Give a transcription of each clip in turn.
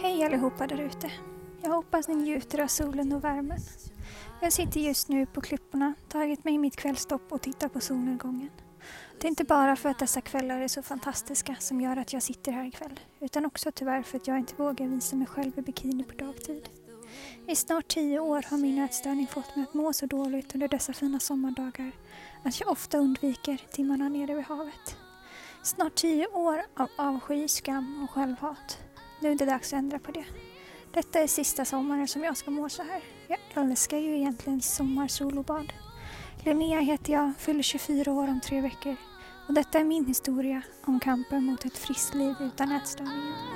Hej allihopa där ute. Jag hoppas ni njuter av solen och värmen. Jag sitter just nu på klipporna, tagit mig mitt kvällstopp och tittar på solnedgången. Det är inte bara för att dessa kvällar är så fantastiska som gör att jag sitter här ikväll, utan också tyvärr för att jag inte vågar visa mig själv i bikini på dagtid. I snart tio år har min ätstörning fått mig att må så dåligt under dessa fina sommardagar att jag ofta undviker timmarna nere vid havet. Snart tio år av avsky, skam och självhat. Nu är det dags att ändra på det. Detta är sista sommaren som jag ska må så här. Jag älskar ju egentligen sommarsolobad. Linnea heter jag, fyller 24 år om tre veckor. Och detta är min historia om kampen mot ett friskt liv utan ätstörningar.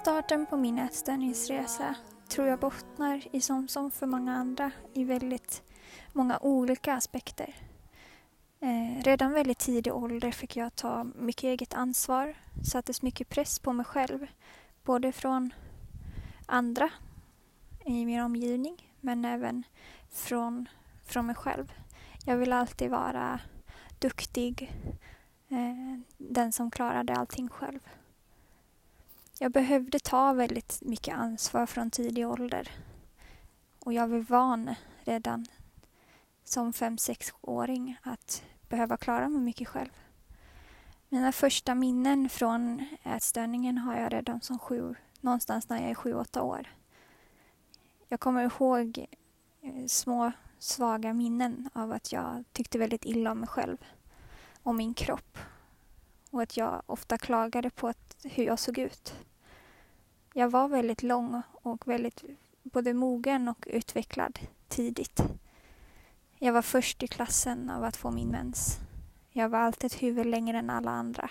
Starten på min ätstörningsresa tror jag bottnar i som, som för många andra i väldigt många olika aspekter. Eh, redan väldigt tidig ålder fick jag ta mycket eget ansvar, sattes mycket press på mig själv, både från andra i min omgivning men även från, från mig själv. Jag ville alltid vara duktig, eh, den som klarade allting själv. Jag behövde ta väldigt mycket ansvar från tidig ålder. Och jag var van redan som fem sexåring att behöva klara mig mycket själv. Mina första minnen från ätstörningen har jag redan som sju, någonstans när jag är sju, åtta år. Jag kommer ihåg eh, små svaga minnen av att jag tyckte väldigt illa om mig själv och min kropp. Och att jag ofta klagade på att, hur jag såg ut. Jag var väldigt lång och väldigt både mogen och utvecklad tidigt. Jag var först i klassen av att få min mens. Jag var alltid ett huvud längre än alla andra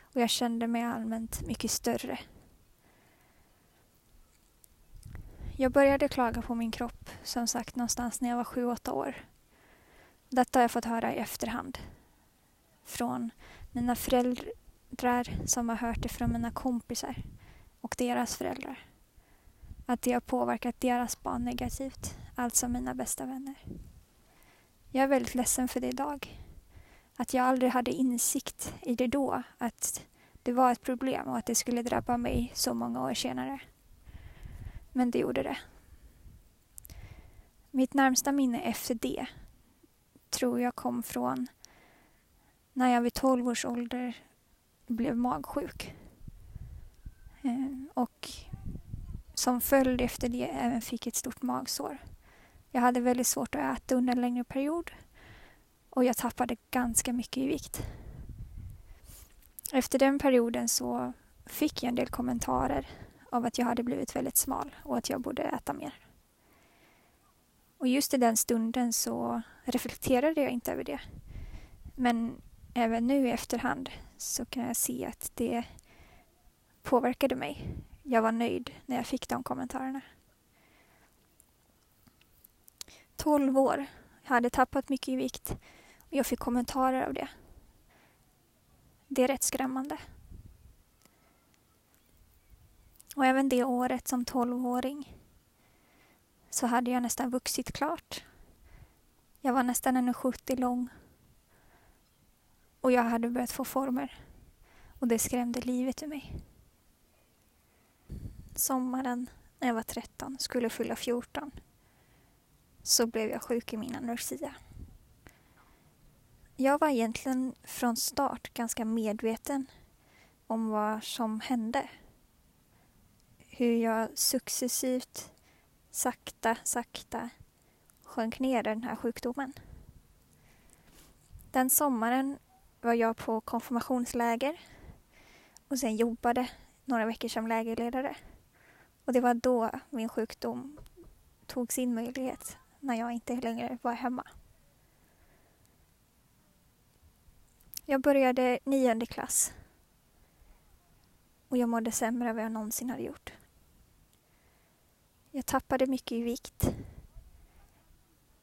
och jag kände mig allmänt mycket större. Jag började klaga på min kropp som sagt någonstans när jag var sju, åtta år. Detta har jag fått höra i efterhand. Från mina föräldrar som har hört det från mina kompisar och deras föräldrar. Att det har påverkat deras barn negativt, alltså mina bästa vänner. Jag är väldigt ledsen för det idag. Att jag aldrig hade insikt i det då, att det var ett problem och att det skulle drabba mig så många år senare. Men det gjorde det. Mitt närmsta minne efter det tror jag kom från när jag vid 12 års ålder blev magsjuk. Eh, och som följd efter det även fick ett stort magsår. Jag hade väldigt svårt att äta under en längre period och jag tappade ganska mycket i vikt. Efter den perioden så fick jag en del kommentarer av att jag hade blivit väldigt smal och att jag borde äta mer. Och just i den stunden så reflekterade jag inte över det. Men även nu i efterhand så kan jag se att det påverkade mig. Jag var nöjd när jag fick de kommentarerna. 12 år. Jag hade tappat mycket i vikt och jag fick kommentarer av det. Det är rätt skrämmande. Och även det året som 12-åring så hade jag nästan vuxit klart. Jag var nästan 1,70 lång och jag hade börjat få former och det skrämde livet ur mig. Sommaren när jag var 13, skulle fylla 14, så blev jag sjuk i min anorexia. Jag var egentligen från start ganska medveten om vad som hände. Hur jag successivt, sakta, sakta sjönk ner i den här sjukdomen. Den sommaren var jag på konfirmationsläger och sen jobbade några veckor som lägerledare. Och det var då min sjukdom tog sin möjlighet, när jag inte längre var hemma. Jag började nionde klass och jag mådde sämre än vad jag någonsin hade gjort. Jag tappade mycket i vikt.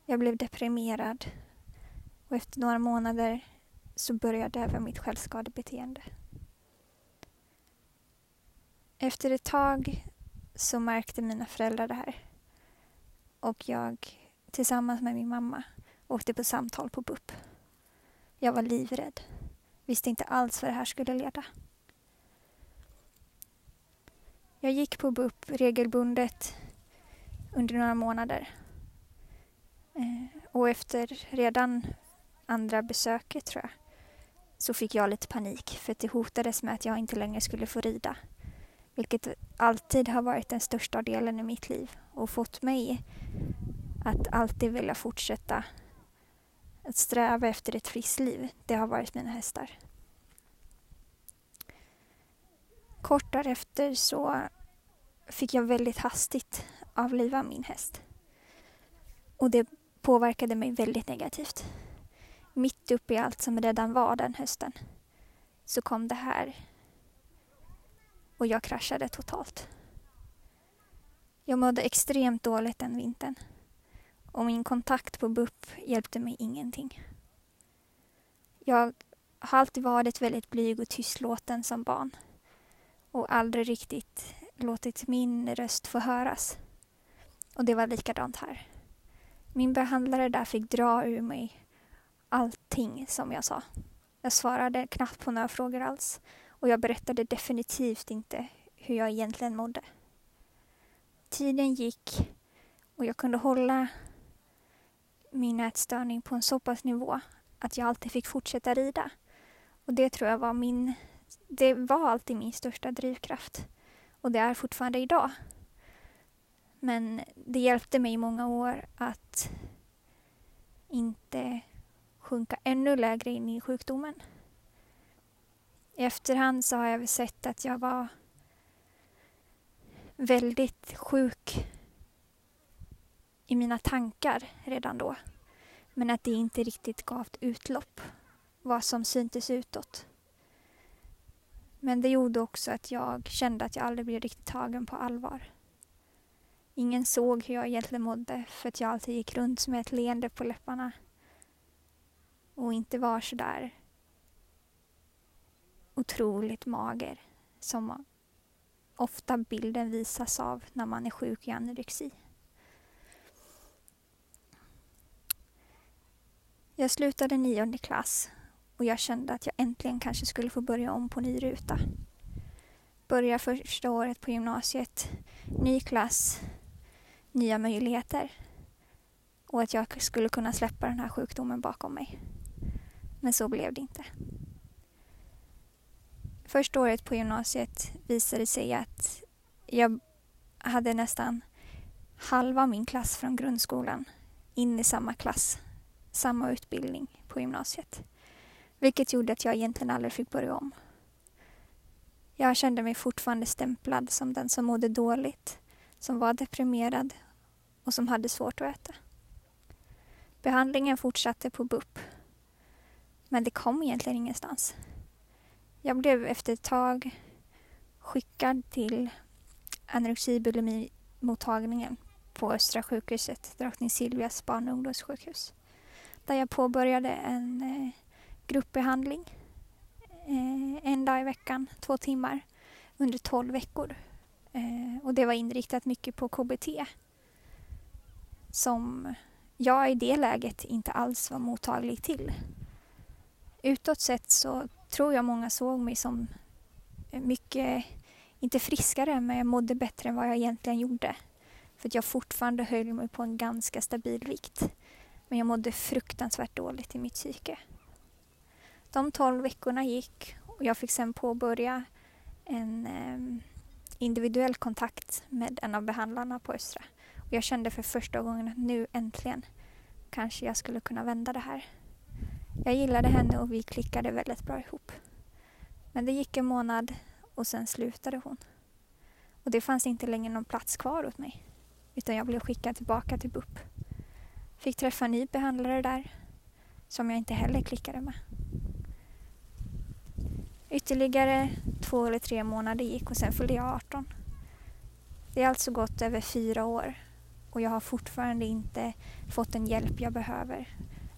Jag blev deprimerad och efter några månader så började även mitt självskadebeteende. Efter ett tag så märkte mina föräldrar det här. Och jag tillsammans med min mamma åkte på samtal på BUP. Jag var livrädd. Visste inte alls vad det här skulle leda. Jag gick på BUP regelbundet under några månader. Eh, och efter redan andra besöket tror jag så fick jag lite panik för att det hotades med att jag inte längre skulle få rida. Vilket alltid har varit den största delen i mitt liv och fått mig att alltid vilja fortsätta att sträva efter ett friskt liv. Det har varit mina hästar. Kort därefter så fick jag väldigt hastigt avliva min häst. Och det påverkade mig väldigt negativt. Mitt uppe i allt som redan var den hösten så kom det här och jag kraschade totalt. Jag mådde extremt dåligt den vintern och min kontakt på BUP hjälpte mig ingenting. Jag har alltid varit väldigt blyg och tystlåten som barn och aldrig riktigt låtit min röst få höras. Och det var likadant här. Min behandlare där fick dra ur mig allting som jag sa. Jag svarade knappt på några frågor alls och jag berättade definitivt inte hur jag egentligen mådde. Tiden gick och jag kunde hålla min ätstörning på en så pass nivå att jag alltid fick fortsätta rida. Och det tror jag var min, det var alltid min största drivkraft. Och det är fortfarande idag. Men det hjälpte mig i många år att inte sjunka ännu lägre in i sjukdomen. I efterhand så har jag sett att jag var väldigt sjuk i mina tankar redan då. Men att det inte riktigt gav utlopp, vad som syntes utåt. Men det gjorde också att jag kände att jag aldrig blev riktigt tagen på allvar. Ingen såg hur jag egentligen mådde för att jag alltid gick runt med ett leende på läpparna och inte var så där otroligt mager som ofta bilden visas av när man är sjuk i anorexi. Jag slutade nionde klass och jag kände att jag äntligen kanske skulle få börja om på ny ruta. Börja första året på gymnasiet, ny klass, nya möjligheter och att jag skulle kunna släppa den här sjukdomen bakom mig. Men så blev det inte. Första året på gymnasiet visade det sig att jag hade nästan halva min klass från grundskolan in i samma klass, samma utbildning på gymnasiet. Vilket gjorde att jag egentligen aldrig fick börja om. Jag kände mig fortfarande stämplad som den som mådde dåligt, som var deprimerad och som hade svårt att äta. Behandlingen fortsatte på BUP men det kom egentligen ingenstans. Jag blev efter ett tag skickad till anorexi på Östra sjukhuset, drottning Silvias barn och ungdomssjukhus. Där jag påbörjade en eh, gruppbehandling eh, en dag i veckan, två timmar, under tolv veckor. Eh, och det var inriktat mycket på KBT som jag i det läget inte alls var mottaglig till utåt sett så tror jag många såg mig som eh, mycket, inte friskare, men jag mådde bättre än vad jag egentligen gjorde. För att jag fortfarande höll mig på en ganska stabil vikt. Men jag mådde fruktansvärt dåligt i mitt psyke. De tolv veckorna gick och jag fick sen påbörja en eh, individuell kontakt med en av behandlarna på Östra. Och jag kände för första gången att nu äntligen kanske jag skulle kunna vända det här. Jag gillade henne och vi klickade väldigt bra ihop. Men det gick en månad och sen slutade hon. Och det fanns inte längre någon plats kvar åt mig. Utan jag blev skickad tillbaka till BUP. Fick träffa en ny behandlare där som jag inte heller klickade med. Ytterligare två eller tre månader gick och sen fyllde jag 18. Det har alltså gått över fyra år och jag har fortfarande inte fått den hjälp jag behöver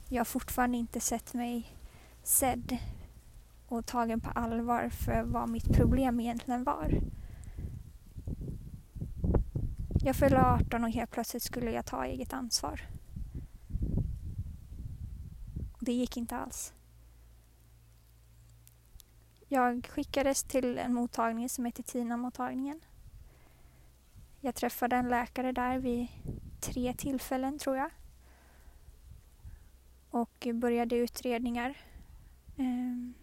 jag har fortfarande inte sett mig sedd och tagen på allvar för vad mitt problem egentligen var. Jag fyllde 18 och helt plötsligt skulle jag ta eget ansvar. Det gick inte alls. Jag skickades till en mottagning som heter Tina-mottagningen. Jag träffade en läkare där vid tre tillfällen tror jag. Och började utredningar. Ehm,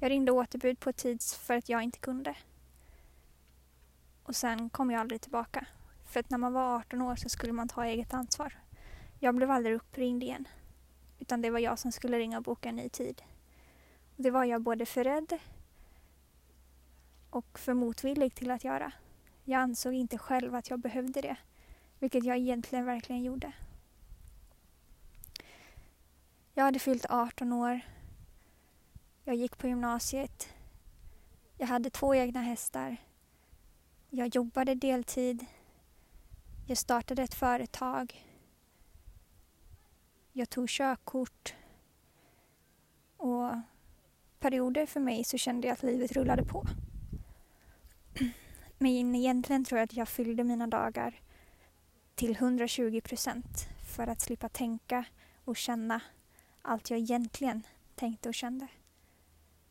jag ringde återbud på tids för att jag inte kunde. Och sen kom jag aldrig tillbaka. För att när man var 18 år så skulle man ta eget ansvar. Jag blev aldrig uppringd igen. Utan det var jag som skulle ringa och boka en ny tid. Och det var jag både för rädd och för motvillig till att göra. Jag ansåg inte själv att jag behövde det. Vilket jag egentligen verkligen gjorde. Jag hade fyllt 18 år. Jag gick på gymnasiet. Jag hade två egna hästar. Jag jobbade deltid. Jag startade ett företag. Jag tog körkort. Och perioder för mig så kände jag att livet rullade på. Men egentligen tror jag att jag fyllde mina dagar till 120 procent för att slippa tänka och känna allt jag egentligen tänkte och kände.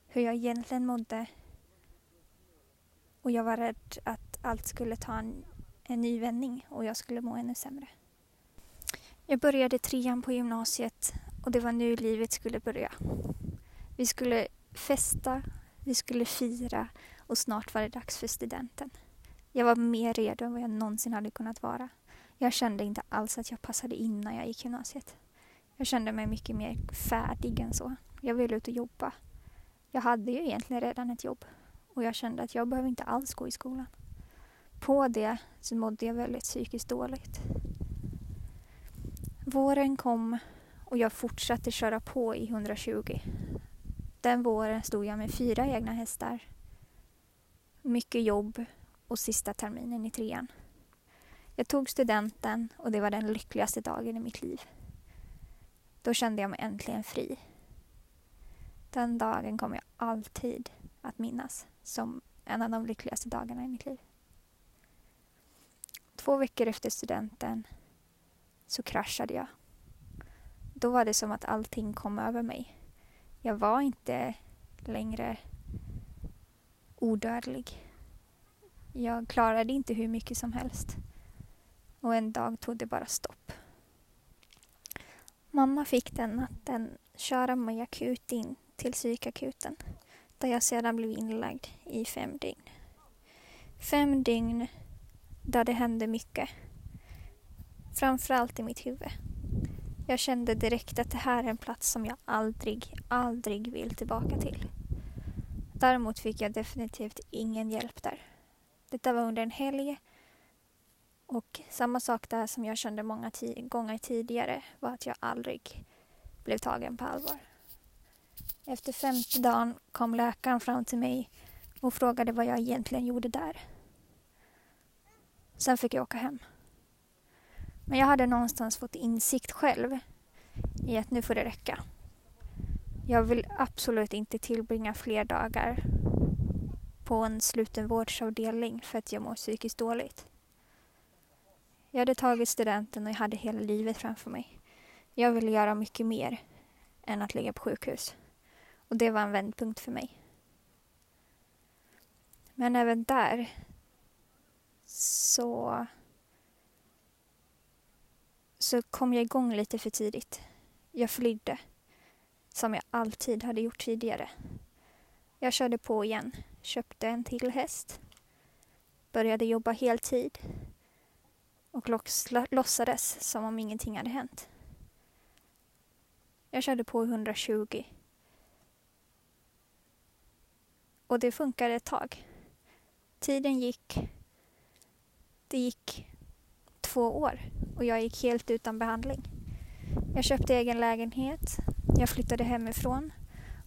Hur jag egentligen mådde. Och jag var rädd att allt skulle ta en, en ny vändning och jag skulle må ännu sämre. Jag började trean på gymnasiet och det var nu livet skulle börja. Vi skulle festa, vi skulle fira och snart var det dags för studenten. Jag var mer redo än vad jag någonsin hade kunnat vara. Jag kände inte alls att jag passade in när jag gick gymnasiet. Jag kände mig mycket mer färdig än så. Jag ville ut och jobba. Jag hade ju egentligen redan ett jobb och jag kände att jag behöver inte alls gå i skolan. På det så mådde jag väldigt psykiskt dåligt. Våren kom och jag fortsatte köra på i 120. Den våren stod jag med fyra egna hästar. Mycket jobb och sista terminen i trean. Jag tog studenten och det var den lyckligaste dagen i mitt liv. Då kände jag mig äntligen fri. Den dagen kommer jag alltid att minnas som en av de lyckligaste dagarna i mitt liv. Två veckor efter studenten så kraschade jag. Då var det som att allting kom över mig. Jag var inte längre odödlig. Jag klarade inte hur mycket som helst. Och en dag tog det bara stopp. Mamma fick den natten köra mig akut in till psykakuten där jag sedan blev inlagd i fem dygn. Fem dygn där det hände mycket. Framförallt i mitt huvud. Jag kände direkt att det här är en plats som jag aldrig, aldrig vill tillbaka till. Däremot fick jag definitivt ingen hjälp där. Detta var under en helg och samma sak där som jag kände många gånger tidigare var att jag aldrig blev tagen på allvar. Efter femte dagen kom läkaren fram till mig och frågade vad jag egentligen gjorde där. Sen fick jag åka hem. Men jag hade någonstans fått insikt själv i att nu får det räcka. Jag vill absolut inte tillbringa fler dagar på en slutenvårdsavdelning för att jag mår psykiskt dåligt. Jag hade tagit studenten och jag hade hela livet framför mig. Jag ville göra mycket mer än att ligga på sjukhus. Och det var en vändpunkt för mig. Men även där så så kom jag igång lite för tidigt. Jag flydde, som jag alltid hade gjort tidigare. Jag körde på igen, köpte en till häst, började jobba heltid och låtsades som om ingenting hade hänt. Jag körde på 120. Och det funkade ett tag. Tiden gick. Det gick två år och jag gick helt utan behandling. Jag köpte egen lägenhet. Jag flyttade hemifrån.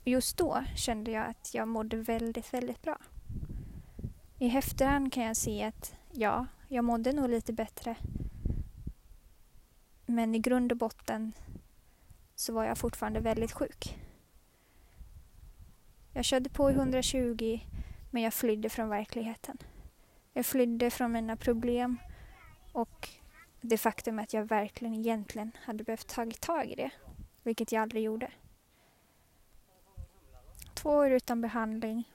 Och just då kände jag att jag mådde väldigt, väldigt bra. I efterhand kan jag se att ja, jag mådde nog lite bättre. Men i grund och botten så var jag fortfarande väldigt sjuk. Jag körde på i 120 men jag flydde från verkligheten. Jag flydde från mina problem Och det faktum att jag verkligen egentligen hade behövt ta tag i det, vilket jag aldrig gjorde. Två år utan behandling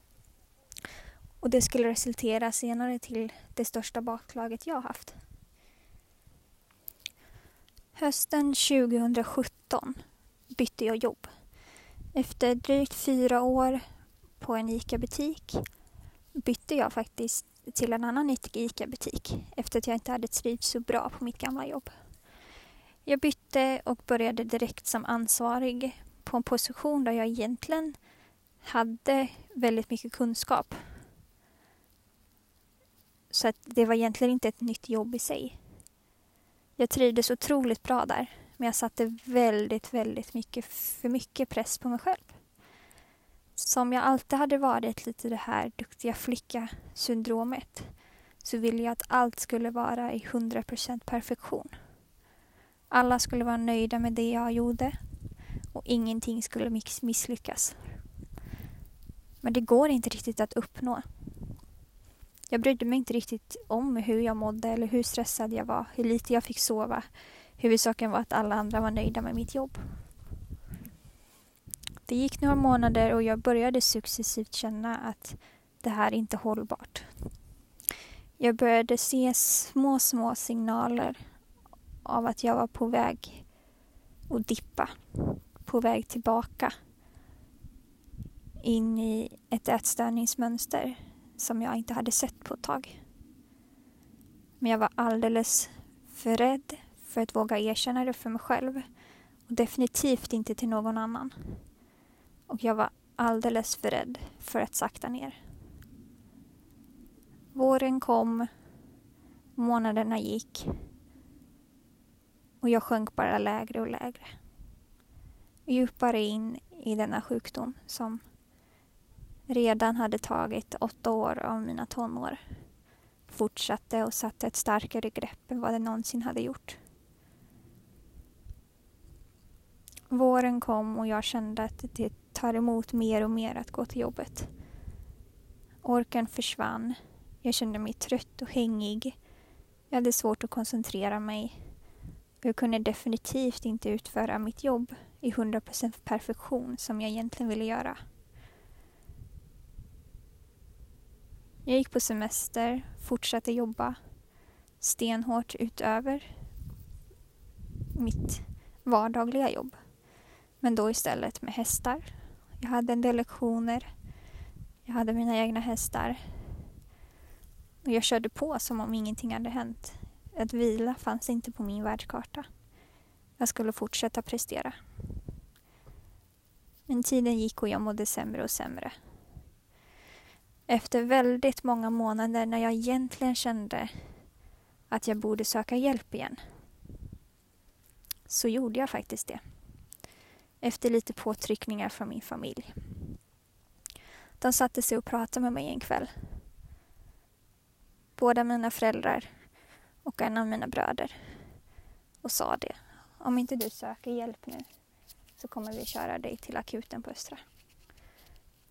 och det skulle resultera senare till det största baklaget jag haft. Hösten 2017 bytte jag jobb. Efter drygt fyra år på en ICA-butik bytte jag faktiskt till en annan ICA-butik efter att jag inte hade trivts så bra på mitt gamla jobb. Jag bytte och började direkt som ansvarig på en position där jag egentligen hade väldigt mycket kunskap. Så att det var egentligen inte ett nytt jobb i sig. Jag trivdes otroligt bra där, men jag satte väldigt, väldigt mycket för mycket press på mig själv. Som jag alltid hade varit lite det här duktiga flicka-syndromet så ville jag att allt skulle vara i 100% perfektion. Alla skulle vara nöjda med det jag gjorde och ingenting skulle misslyckas. Men det går inte riktigt att uppnå. Jag brydde mig inte riktigt om hur jag mådde eller hur stressad jag var, hur lite jag fick sova. Huvudsaken var att alla andra var nöjda med mitt jobb. Det gick några månader och jag började successivt känna att det här är inte hållbart. Jag började se små, små signaler av att jag var på väg att dippa, på väg tillbaka in i ett ätstörningsmönster som jag inte hade sett på ett tag. Men jag var alldeles för rädd för att våga erkänna det för mig själv och definitivt inte till någon annan. Och jag var alldeles för rädd för att sakta ner. Våren kom, månaderna gick och jag sjönk bara lägre och lägre. Djupare in i denna sjukdom som redan hade tagit åtta år av mina tonår. Fortsatte och satte ett starkare grepp än vad det någonsin hade gjort. Våren kom och jag kände att det tar emot mer och mer att gå till jobbet. Orken försvann. Jag kände mig trött och hängig. Jag hade svårt att koncentrera mig. Jag kunde definitivt inte utföra mitt jobb i 100% perfektion som jag egentligen ville göra. Jag gick på semester, fortsatte jobba stenhårt utöver mitt vardagliga jobb. Men då istället med hästar. Jag hade en del lektioner. Jag hade mina egna hästar. Och jag körde på som om ingenting hade hänt. Att vila fanns inte på min världskarta. Jag skulle fortsätta prestera. Men tiden gick och jag mådde sämre och sämre. Efter väldigt många månader när jag egentligen kände att jag borde söka hjälp igen så gjorde jag faktiskt det. Efter lite påtryckningar från min familj. De satte sig och pratade med mig en kväll. Båda mina föräldrar och en av mina bröder och sa det. Om inte du söker hjälp nu så kommer vi köra dig till akuten på Östra.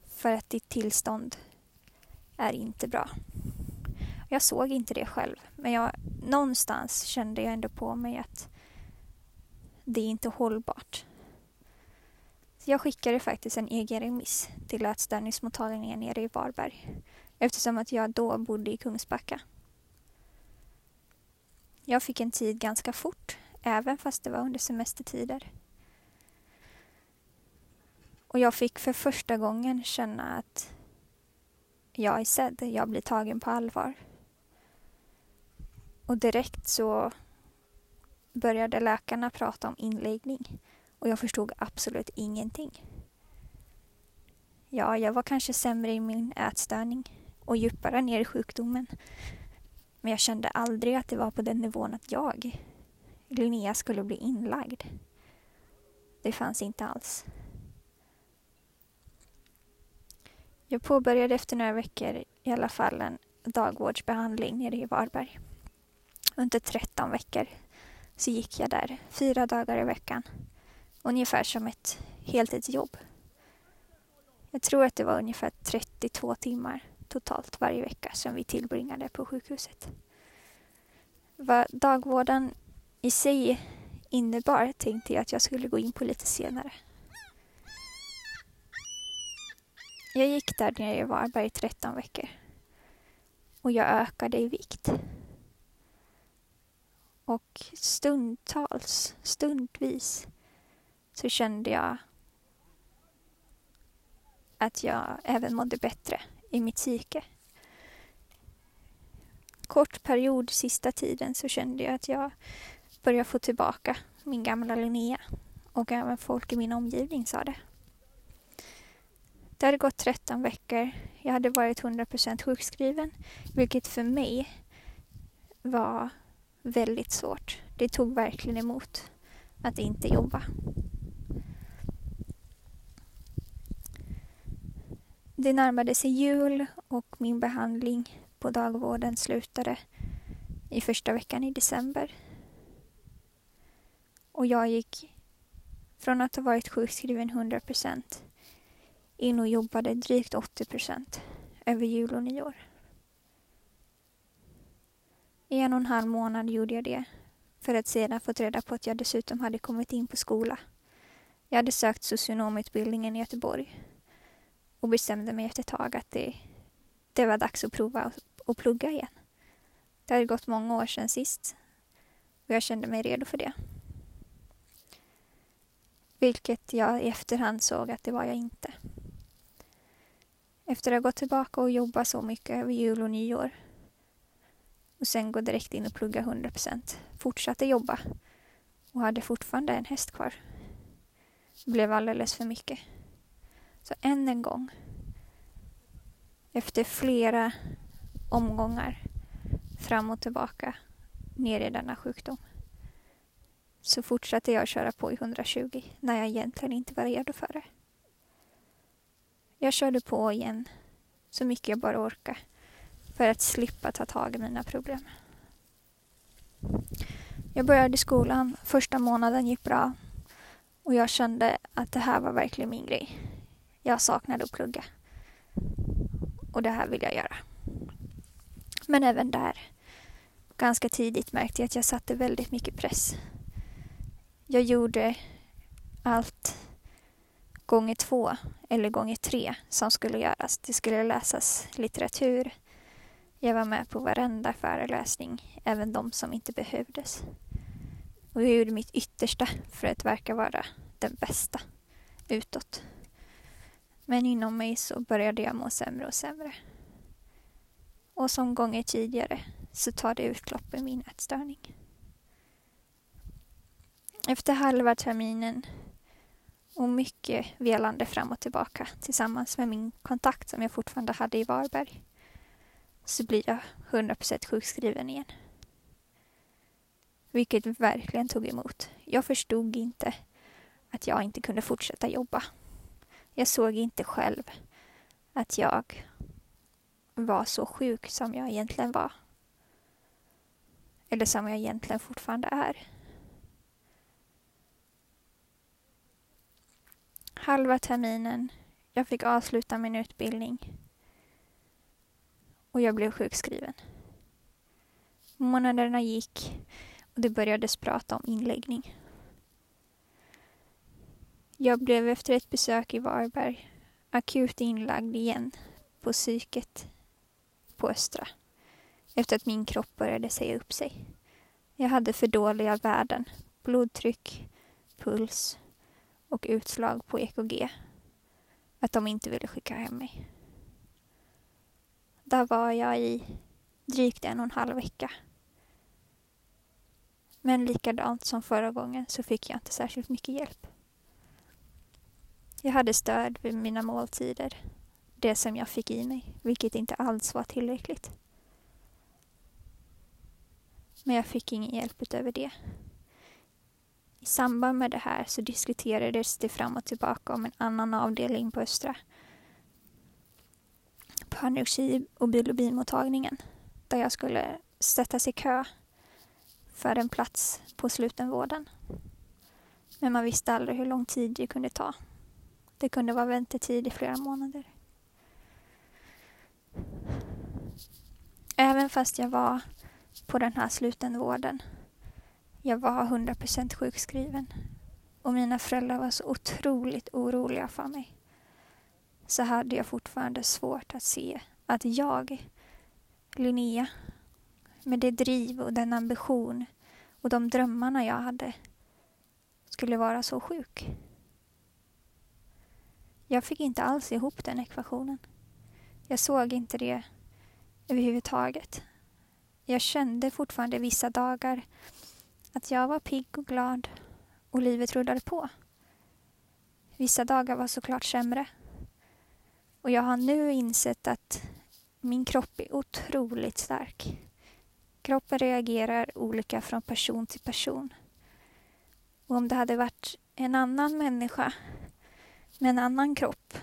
För att ditt tillstånd är inte bra. Jag såg inte det själv, men jag, någonstans kände jag ändå på mig att det är inte hållbart. Så jag skickade faktiskt en egen remiss till ätstörningsmottagningen nere i Varberg eftersom att jag då bodde i Kungsbacka. Jag fick en tid ganska fort, även fast det var under semestertider. Och jag fick för första gången känna att jag är sedd, jag blir tagen på allvar. Och direkt så började läkarna prata om inläggning och jag förstod absolut ingenting. Ja, jag var kanske sämre i min ätstörning och djupare ner i sjukdomen. Men jag kände aldrig att det var på den nivån att jag, Linnea, skulle bli inlagd. Det fanns inte alls. Jag påbörjade efter några veckor i alla fall en dagvårdsbehandling nere i Varberg. Under 13 veckor så gick jag där fyra dagar i veckan. Ungefär som ett heltidsjobb. Jag tror att det var ungefär 32 timmar totalt varje vecka som vi tillbringade på sjukhuset. Vad dagvården i sig innebar tänkte jag att jag skulle gå in på lite senare. Jag gick där nere i Varberg i 13 veckor. Och jag ökade i vikt. Och stundtals, stundvis, så kände jag att jag även mådde bättre i mitt psyke. Kort period sista tiden så kände jag att jag började få tillbaka min gamla Linnea och även folk i min omgivning sa det. Det hade gått 13 veckor. Jag hade varit 100% sjukskriven, vilket för mig var väldigt svårt. Det tog verkligen emot att inte jobba. Det närmade sig jul och min behandling på dagvården slutade i första veckan i december. Och jag gick från att ha varit sjukskriven 100 in och jobbade drygt 80 procent över jul och nyår. I en och en halv månad gjorde jag det för att sedan fått reda på att jag dessutom hade kommit in på skola. Jag hade sökt socionomutbildningen i Göteborg och bestämde mig efter ett tag att det, det var dags att prova att plugga igen. Det hade gått många år sedan sist och jag kände mig redo för det. Vilket jag i efterhand såg att det var jag inte. Efter att ha gått tillbaka och jobbat så mycket över jul och nyår och sen gå direkt in och plugga 100% fortsatte jobba och hade fortfarande en häst kvar. Det blev alldeles för mycket. Så än en gång, efter flera omgångar fram och tillbaka ner i denna sjukdom så fortsatte jag köra på i 120 när jag egentligen inte var redo för det. Jag körde på igen så mycket jag bara orkade för att slippa ta tag i mina problem. Jag började skolan, första månaden gick bra och jag kände att det här var verkligen min grej. Jag saknade att plugga. Och det här vill jag göra. Men även där, ganska tidigt märkte jag att jag satte väldigt mycket press. Jag gjorde allt gånger två eller gånger tre som skulle göras. Det skulle läsas litteratur. Jag var med på varenda föreläsning, även de som inte behövdes. Och jag gjorde mitt yttersta för att verka vara den bästa utåt. Men inom mig så började jag må sämre och sämre. Och som gånger tidigare så tar det utlopp i min ätstörning. Efter halva terminen och mycket velande fram och tillbaka tillsammans med min kontakt som jag fortfarande hade i Varberg så blir jag 100% sjukskriven igen. Vilket verkligen tog emot. Jag förstod inte att jag inte kunde fortsätta jobba. Jag såg inte själv att jag var så sjuk som jag egentligen var. Eller som jag egentligen fortfarande är. Halva terminen. Jag fick avsluta min utbildning. Och jag blev sjukskriven. Månaderna gick och det börjades prata om inläggning. Jag blev efter ett besök i Varberg akut inlagd igen på psyket på Östra efter att min kropp började säga upp sig. Jag hade för dåliga värden, blodtryck, puls och utslag på EKG att de inte ville skicka hem mig. Där var jag i drygt en och en halv vecka. Men likadant som förra gången så fick jag inte särskilt mycket hjälp. Jag hade stöd vid mina måltider, det som jag fick i mig, vilket inte alls var tillräckligt. Men jag fick ingen hjälp utöver det. I samband med det här så diskuterades det fram och tillbaka om en annan avdelning på Östra. På anorexi och biologimottagningen. Där jag skulle sättas i kö för en plats på slutenvården. Men man visste aldrig hur lång tid det kunde ta. Det kunde vara väntetid i flera månader. Även fast jag var på den här slutenvården. Jag var 100% sjukskriven. Och mina föräldrar var så otroligt oroliga för mig. Så hade jag fortfarande svårt att se att jag, Linnea, med det driv och den ambition och de drömmarna jag hade skulle vara så sjuk. Jag fick inte alls ihop den ekvationen. Jag såg inte det överhuvudtaget. Jag kände fortfarande vissa dagar att jag var pigg och glad och livet rullade på. Vissa dagar var såklart sämre. Och jag har nu insett att min kropp är otroligt stark. Kroppen reagerar olika från person till person. Och om det hade varit en annan människa med en annan kropp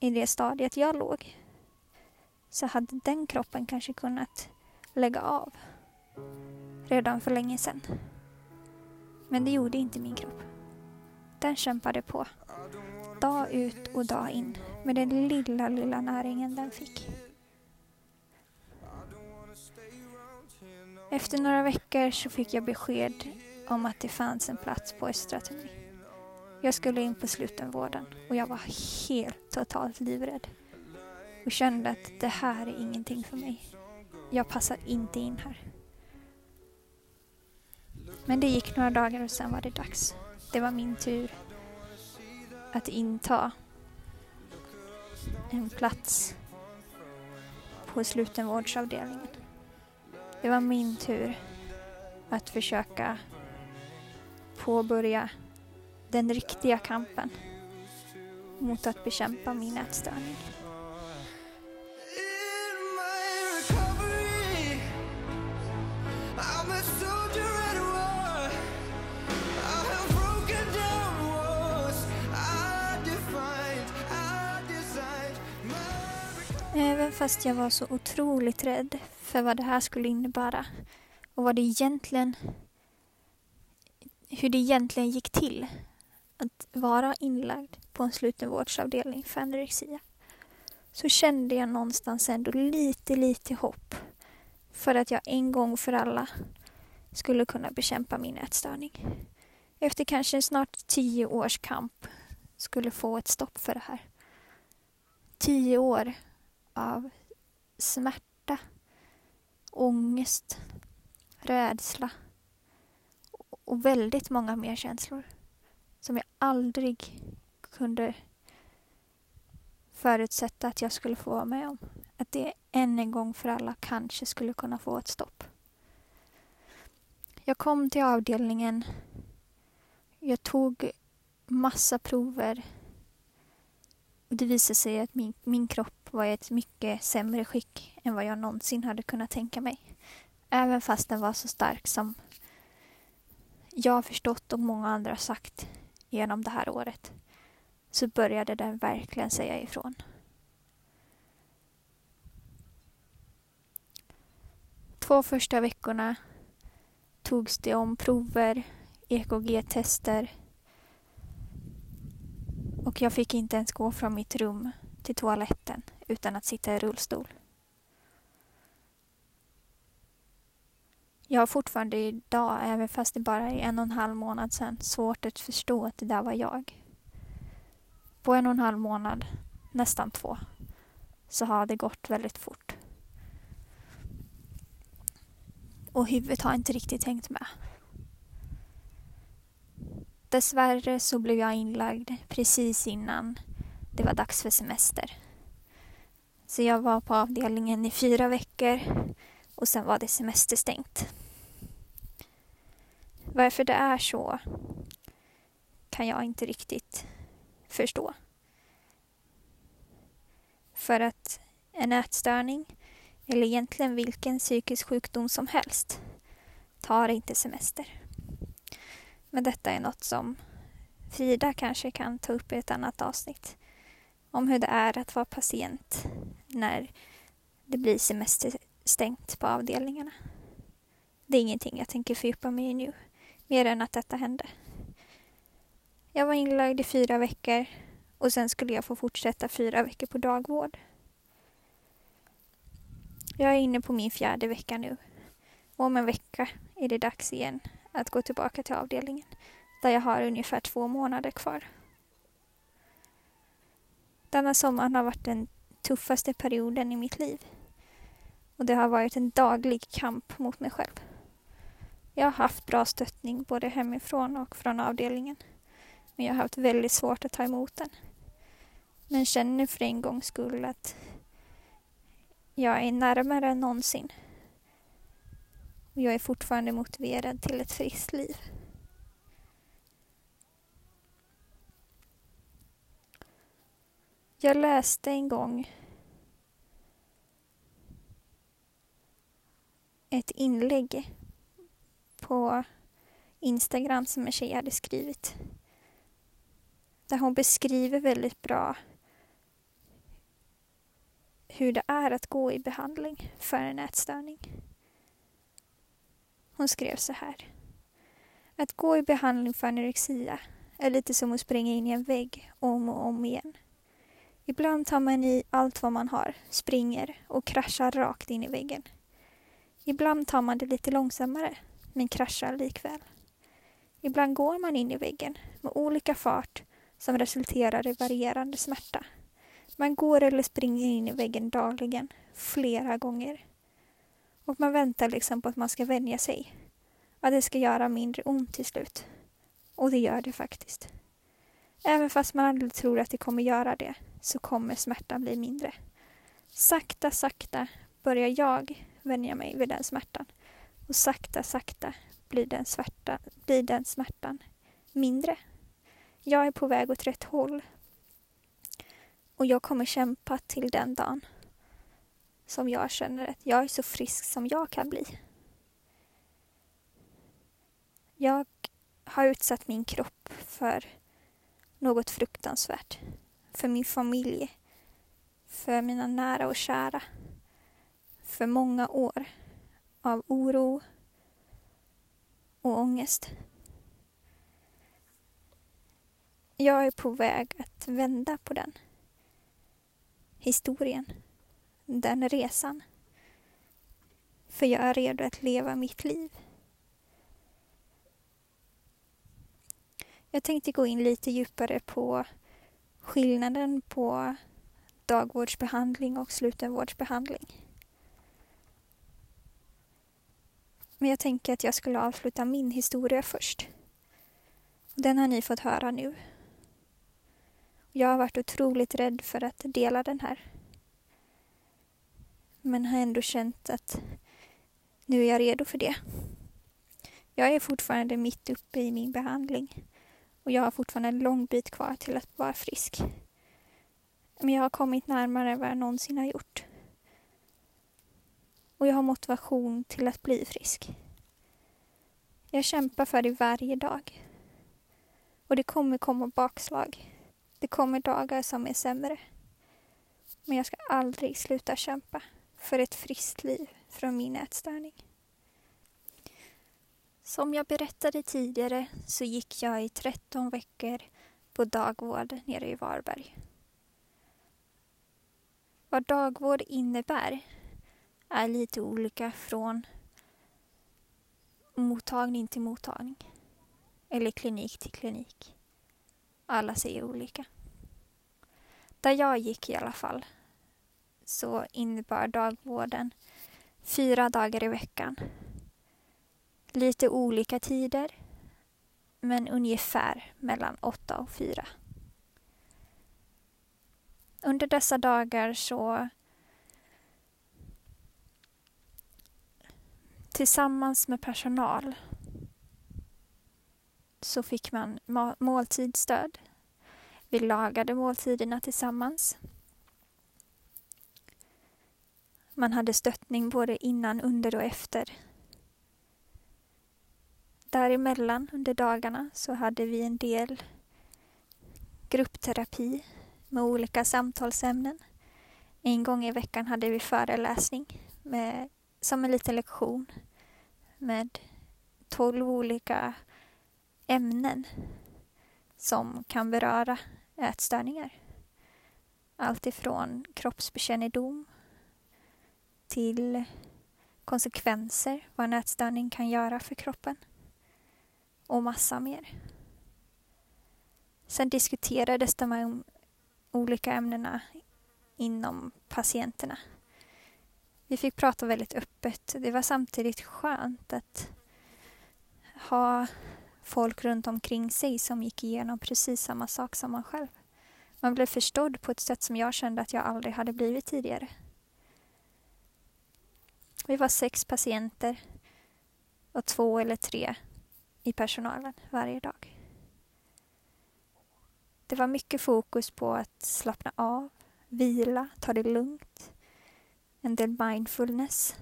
i det stadiet jag låg så hade den kroppen kanske kunnat lägga av redan för länge sedan. Men det gjorde inte min kropp. Den kämpade på. Dag ut och dag in med den lilla, lilla näringen den fick. Efter några veckor så fick jag besked om att det fanns en plats på Östra Tunni. Jag skulle in på slutenvården och jag var helt totalt livrädd. Och kände att det här är ingenting för mig. Jag passar inte in här. Men det gick några dagar och sen var det dags. Det var min tur att inta en plats på slutenvårdsavdelningen. Det var min tur att försöka påbörja den riktiga kampen mot att bekämpa min ätstörning. Fast jag var så otroligt rädd för vad det här skulle innebära och vad det egentligen hur det egentligen gick till att vara inlagd på en slutenvårdsavdelning för anorexia så kände jag någonstans ändå lite, lite hopp för att jag en gång för alla skulle kunna bekämpa min ätstörning. Efter kanske snart tio års kamp skulle få ett stopp för det här. Tio år av smärta, ångest, rädsla och väldigt många mer känslor som jag aldrig kunde förutsätta att jag skulle få vara med om. Att det än en gång för alla kanske skulle kunna få ett stopp. Jag kom till avdelningen. Jag tog massa prover. Och det visade sig att min, min kropp var i ett mycket sämre skick än vad jag någonsin hade kunnat tänka mig. Även fast den var så stark som jag har förstått och många andra har sagt genom det här året så började den verkligen säga ifrån. Två första veckorna togs det om prover, EKG-tester och jag fick inte ens gå från mitt rum till toaletten utan att sitta i rullstol. Jag har fortfarande idag, även fast det bara är en och en halv månad sedan, svårt att förstå att det där var jag. På en och en halv månad, nästan två, så har det gått väldigt fort. Och huvudet har inte riktigt hängt med. Dessvärre så blev jag inlagd precis innan det var dags för semester. Så jag var på avdelningen i fyra veckor och sen var det semesterstängt. Varför det är så kan jag inte riktigt förstå. För att en ätstörning, eller egentligen vilken psykisk sjukdom som helst, tar inte semester. Men detta är något som Frida kanske kan ta upp i ett annat avsnitt. Om hur det är att vara patient när det blir semesterstängt på avdelningarna. Det är ingenting jag tänker fördjupa mig i nu mer än att detta hände. Jag var inlagd i fyra veckor och sen skulle jag få fortsätta fyra veckor på dagvård. Jag är inne på min fjärde vecka nu. och Om en vecka är det dags igen att gå tillbaka till avdelningen där jag har ungefär två månader kvar. Denna sommaren har varit den tuffaste perioden i mitt liv. Och det har varit en daglig kamp mot mig själv. Jag har haft bra stöttning både hemifrån och från avdelningen. Men jag har haft väldigt svårt att ta emot den. Men känner för en gångs skull att jag är närmare än någonsin. Och jag är fortfarande motiverad till ett friskt liv. Jag läste en gång ett inlägg på Instagram som en tjej hade skrivit. Där hon beskriver väldigt bra hur det är att gå i behandling för en ätstörning. Hon skrev så här. Att gå i behandling för anorexia är lite som att springa in i en vägg om och om igen. Ibland tar man i allt vad man har, springer och kraschar rakt in i väggen. Ibland tar man det lite långsammare, men kraschar likväl. Ibland går man in i väggen med olika fart som resulterar i varierande smärta. Man går eller springer in i väggen dagligen, flera gånger. Och man väntar liksom på att man ska vänja sig. Att det ska göra mindre ont till slut. Och det gör det faktiskt. Även fast man aldrig tror att det kommer göra det så kommer smärtan bli mindre. Sakta, sakta börjar jag vänja mig vid den smärtan. Och sakta, sakta blir den, svärta, blir den smärtan mindre. Jag är på väg åt rätt håll. Och jag kommer kämpa till den dagen som jag känner att jag är så frisk som jag kan bli. Jag har utsatt min kropp för något fruktansvärt. För min familj, för mina nära och kära. För många år av oro och ångest. Jag är på väg att vända på den historien, den resan. För jag är redo att leva mitt liv. Jag tänkte gå in lite djupare på skillnaden på dagvårdsbehandling och slutenvårdsbehandling. Men jag tänker att jag skulle avsluta min historia först. Den har ni fått höra nu. Jag har varit otroligt rädd för att dela den här. Men har ändå känt att nu är jag redo för det. Jag är fortfarande mitt uppe i min behandling och jag har fortfarande en lång bit kvar till att vara frisk. Men jag har kommit närmare än vad jag någonsin har gjort. Och jag har motivation till att bli frisk. Jag kämpar för det varje dag. Och det kommer komma bakslag. Det kommer dagar som är sämre. Men jag ska aldrig sluta kämpa för ett friskt liv från min ätstörning. Som jag berättade tidigare så gick jag i 13 veckor på dagvård nere i Varberg. Vad dagvård innebär är lite olika från mottagning till mottagning eller klinik till klinik. Alla säger olika. Där jag gick i alla fall så innebar dagvården fyra dagar i veckan Lite olika tider, men ungefär mellan åtta och fyra. Under dessa dagar så tillsammans med personal så fick man måltidsstöd. Vi lagade måltiderna tillsammans. Man hade stöttning både innan, under och efter Däremellan under dagarna så hade vi en del gruppterapi med olika samtalsämnen. En gång i veckan hade vi föreläsning med, som en liten lektion med tolv olika ämnen som kan beröra ätstörningar. Allt ifrån kroppsbekännedom till konsekvenser, vad en ätstörning kan göra för kroppen och massa mer. Sen diskuterades de här olika ämnena inom patienterna. Vi fick prata väldigt öppet. Det var samtidigt skönt att ha folk runt omkring sig som gick igenom precis samma sak som man själv. Man blev förstådd på ett sätt som jag kände att jag aldrig hade blivit tidigare. Vi var sex patienter och två eller tre i personalen varje dag. Det var mycket fokus på att slappna av, vila, ta det lugnt. En del mindfulness.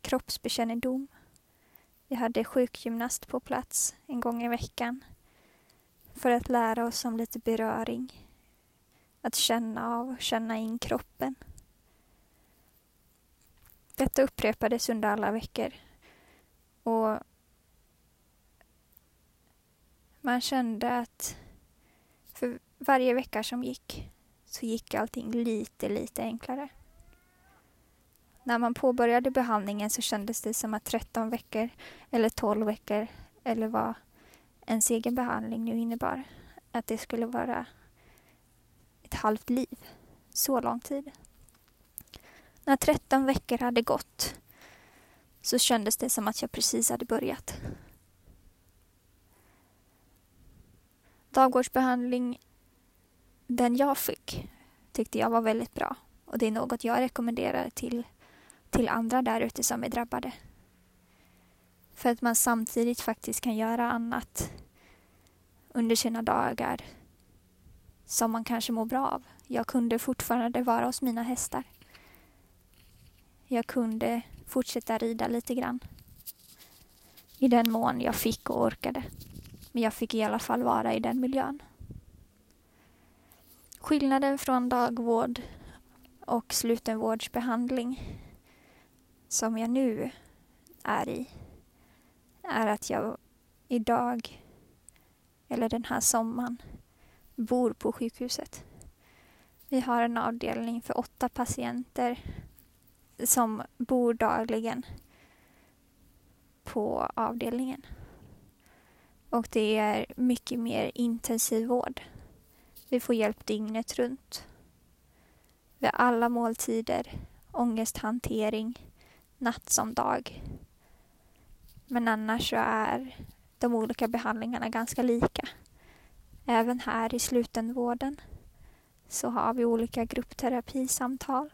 Kroppsbekännedom. Vi hade sjukgymnast på plats en gång i veckan för att lära oss om lite beröring. Att känna av och känna in kroppen. Detta upprepades under alla veckor och man kände att för varje vecka som gick så gick allting lite, lite enklare. När man påbörjade behandlingen så kändes det som att 13 veckor eller 12 veckor eller vad ens egen behandling nu innebar, att det skulle vara ett halvt liv. Så lång tid. När 13 veckor hade gått så kändes det som att jag precis hade börjat. Dagvårdsbehandling, den jag fick, tyckte jag var väldigt bra. Och det är något jag rekommenderar till, till andra där ute som är drabbade. För att man samtidigt faktiskt kan göra annat under sina dagar som man kanske mår bra av. Jag kunde fortfarande vara hos mina hästar. Jag kunde fortsätta rida lite grann. I den mån jag fick och orkade. Men jag fick i alla fall vara i den miljön. Skillnaden från dagvård och slutenvårdsbehandling som jag nu är i är att jag idag, eller den här sommaren, bor på sjukhuset. Vi har en avdelning för åtta patienter som bor dagligen på avdelningen. Och det är mycket mer intensiv vård. Vi får hjälp dygnet runt. Vid alla måltider, ångesthantering, natt som dag. Men annars så är de olika behandlingarna ganska lika. Även här i slutenvården så har vi olika gruppterapisamtal.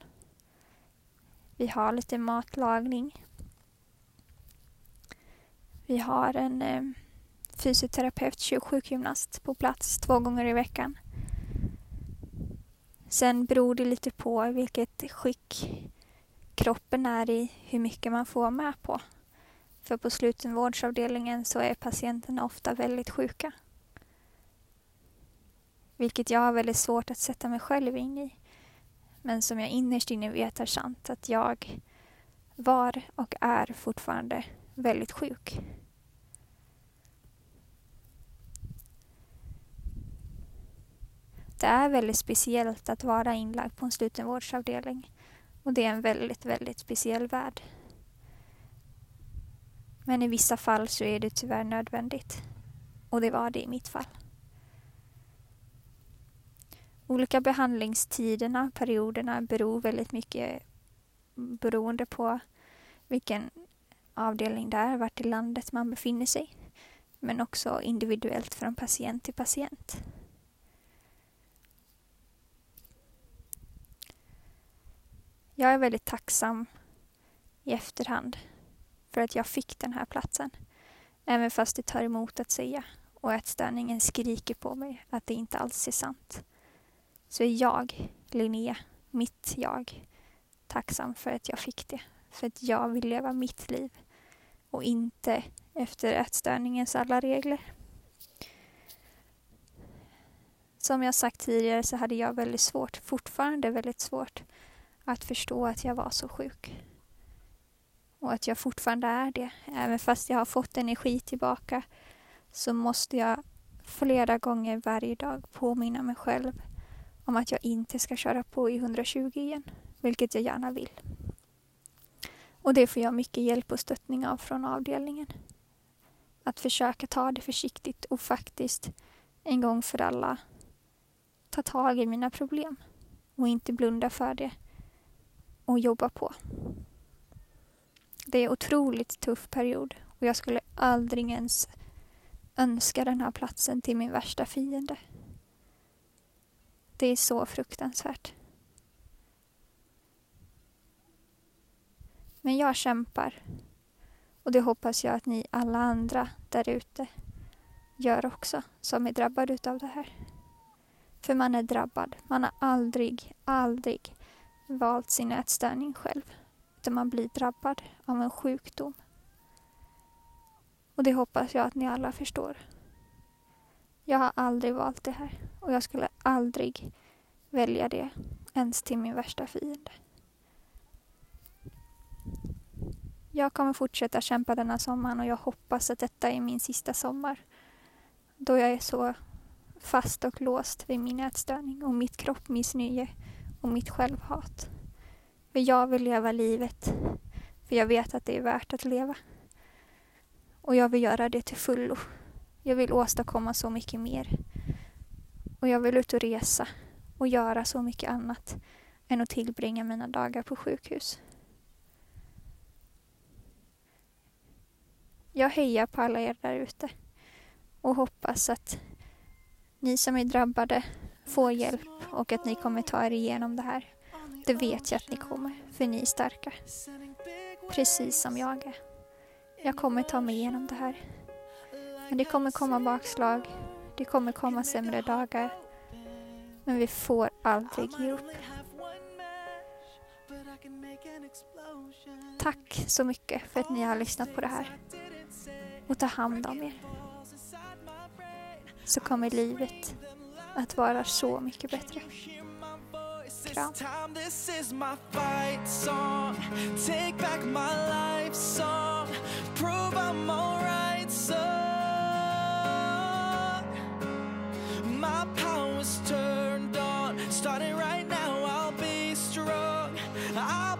Vi har lite matlagning. Vi har en eh, fysioterapeut, sjukgymnast på plats två gånger i veckan. Sen beror det lite på vilket skick kroppen är i, hur mycket man får med på. För på slutenvårdsavdelningen så är patienterna ofta väldigt sjuka. Vilket jag har väldigt svårt att sätta mig själv in i. Men som jag innerst inne vet är sant att jag var och är fortfarande väldigt sjuk. Det är väldigt speciellt att vara inlagd på en slutenvårdsavdelning och det är en väldigt, väldigt speciell värld. Men i vissa fall så är det tyvärr nödvändigt. Och det var det i mitt fall. Olika behandlingstiderna, perioderna, beror väldigt mycket beroende på vilken avdelning det är, vart i landet man befinner sig. Men också individuellt från patient till patient. Jag är väldigt tacksam i efterhand för att jag fick den här platsen. Även fast det tar emot att säga och ätstörningen skriker på mig att det inte alls är sant. Så är jag, Linnea, mitt jag, tacksam för att jag fick det. För att jag vill leva mitt liv och inte efter ätstörningens alla regler. Som jag sagt tidigare så hade jag väldigt svårt, fortfarande väldigt svårt, att förstå att jag var så sjuk. Och att jag fortfarande är det. Även fast jag har fått energi tillbaka så måste jag flera gånger varje dag påminna mig själv om att jag inte ska köra på i 120 igen, vilket jag gärna vill. Och det får jag mycket hjälp och stöttning av från avdelningen. Att försöka ta det försiktigt och faktiskt en gång för alla ta tag i mina problem och inte blunda för det och jobba på. Det är en otroligt tuff period och jag skulle aldrig ens önska den här platsen till min värsta fiende. Det är så fruktansvärt. Men jag kämpar och det hoppas jag att ni alla andra där ute gör också som är drabbade utav det här. För man är drabbad. Man har aldrig, aldrig valt sin ätstörning själv. Utan man blir drabbad av en sjukdom. Och det hoppas jag att ni alla förstår. Jag har aldrig valt det här och jag skulle aldrig välja det ens till min värsta fiende. Jag kommer fortsätta kämpa denna sommaren och jag hoppas att detta är min sista sommar. Då jag är så fast och låst vid min ätstörning och mitt kroppmissnöje och mitt självhat. För jag vill leva livet, för jag vet att det är värt att leva. Och jag vill göra det till fullo. Jag vill åstadkomma så mycket mer. Och jag vill ut och resa och göra så mycket annat än att tillbringa mina dagar på sjukhus. Jag hejar på alla er där ute och hoppas att ni som är drabbade får hjälp och att ni kommer ta er igenom det här. Det vet jag att ni kommer, för ni är starka. Precis som jag är. Jag kommer ta mig igenom det här. Men det kommer komma bakslag. Det kommer komma sämre dagar. Men vi får aldrig ge upp. Tack så mycket för att ni har lyssnat på det här. Och ta hand om er. Så kommer livet att vara så mycket bättre. Kram. This is my fight song. Take back my life song. Prove I'm alright song. my power's turned on. Starting right now, I'll be strong. I'll